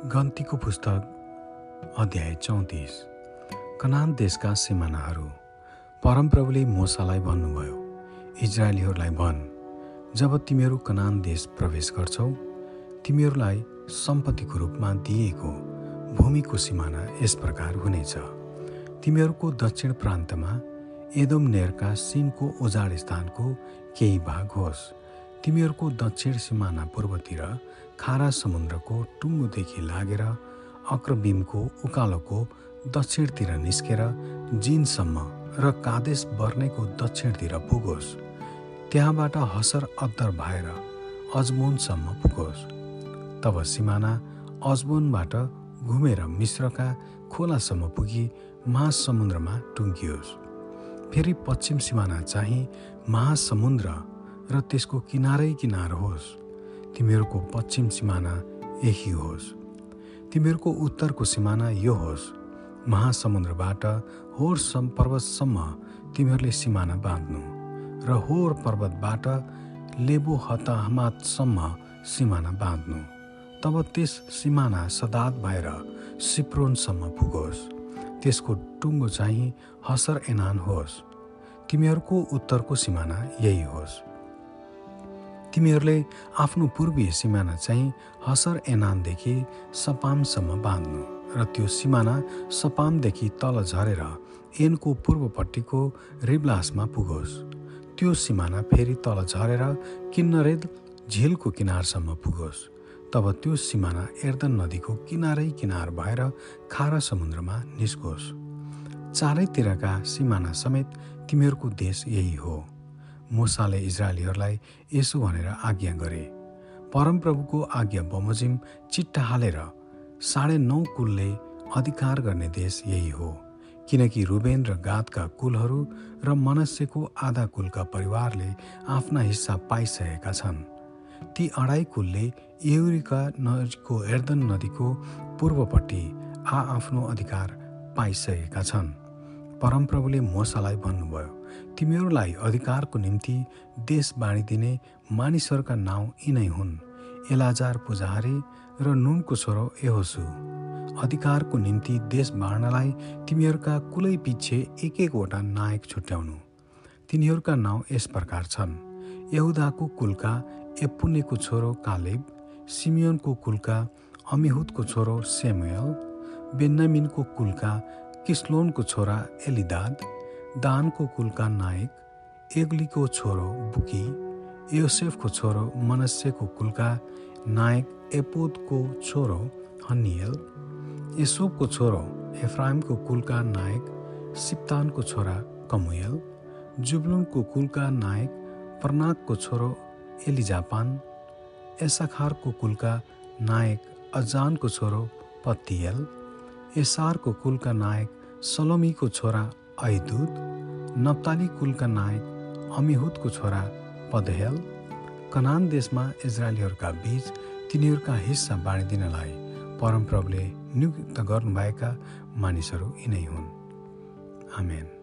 गन्तीको पुस्तक अध्याय चौतिस। कनान देशका सिमानाहरू। परमप्रभुले मोसालाई भन्नुभयो इजरायलीहरूलाई भन् जब तिमीहरू कनान देश प्रवेश गर्छौ तिमीहरूलाई सम्पत्तिको रूपमा दिएको भूमिको सिमाना यस प्रकार हुनेछ। तिमीहरूको दक्षिण प्रान्तमा एदोम नेरका सिनको उजाड स्थानको केही भाग होस्। तिमीहरूको दक्षिण सिमाना पूर्वतिर खारा समुद्रको टुङ्गोदेखि लागेर अक्रबिमको उकालोको दक्षिणतिर निस्केर जिनसम्म र कादेश बर्नेको दक्षिणतिर पुगोस्। त्यहाँबाट हसर अद्दर भएर अजमोनसम्म पुगोस्। तब सिमाना अजमोनबाट घुमेर मिश्रका खोलासम्म पुगी महासमुद्रमा टुङ्गियोस्। फेरि पश्चिम सिमाना चाहिँ महासमुद्र र त्यसको किनारै किनार होस्। तिमीहरूको पश्चिम सिमाना यही होस्। तिमीहरूको उत्तरको सिमाना यो होस्। महासमुद्रबाट होर पर्वतसम्म तिमीहरूले सिमाना बाँध्नु र होर पर्वतबाट लेबो हताहमातसम्म सिमाना बाँध्नु। तब त्यस सिमाना सदात भएर सिप्रोनसम्म पुगोस्। त्यसको टुङ्गो चाहिँ हसर एनान होस्। तिमीहरूको उत्तरको सिमाना यही होस्। तिमीहरूले आफ्नो पूर्वीय सिमाना चाहिँ हसर एनानदेखि सपामसम्म बाँध्नु र त्यो सिमाना सपामदेखि तल झरेर एनको पूर्वपट्टिको रिब्लासमा पुगोस्। त्यो सिमाना फेरि तल झरेर किन्नरेद झिलको किनारसम्म पुगोस्। तब त्यो सिमाना एर्दन नदीको किनारै किनार भएर खारा समुद्रमा निस्कोस्। चारैतिरका सिमाना समेत तिमीहरूको देश यही हो। मुसाले इजरायलीहरूलाई यसो भनेर आज्ञा गरे। परमप्रभुको आज्ञा बमोजिम चिट्टा हालेर साढे नौ कुलले अधिकार गर्ने देश यही हो किनकि रुबेन र गातका कुलहरू र मनस्यको आधा कुलका परिवारले आफ्ना हिस्सा पाइसकेका छन्। ती अढाई कुलले एउरीका नजिकको एर्दन नदीको पूर्वपट्टि आ आफ्नो अधिकार पाइसकेका छन्। परमप्रभुले मोसालाई भन्नुभयो तिमीहरूलाई अधिकारको निम्ति देश बाँडिदिने मानिसहरूका नाउँ यिनै हुन्। एलाजार पुजारी र नुनको छोरो एहोसु। अधिकारको निम्ति देश बाँड्नलाई तिमीहरूका कुलै पछि एक एकवटा नायक छुट्याउनु। तिनीहरूका नाउँ यस प्रकार छन्। यहुदाको कुलका एपुनेको छोरो कालेब सिमियोनको कुलका अमिहुदको छोरो सेमुएल बेन्नामिनको कुलका किस्लोनको छोरा एलिदाद दानको कुलका नायक एग्लीको छोरो बुकी योसेफको छोरो मनस्यको कुलका नायक एपोदको छोरो हनियल यसोपको छोरो एफ्राइमको कुलका नायक सिप्तानको छोरा कमुयल जुब्लुनको कुलका नायक प्रनाकको छोरो एलिजापान एसाखारको कुलका नायक अजानको छोरो पत्तियल एसारको कुलका नायक सलोमीको छोरा ऐदुत नप्ताली कुलका नायक अमिहुदको छोरा पदहेल कनान देशमा इजरायलीहरूका बीच तिनीहरूका हिस्सा बाँडिदिनलाई परमप्रभुले नियुक्त गर्नुभएका मानिसहरू यिनै हुन्। आमेन।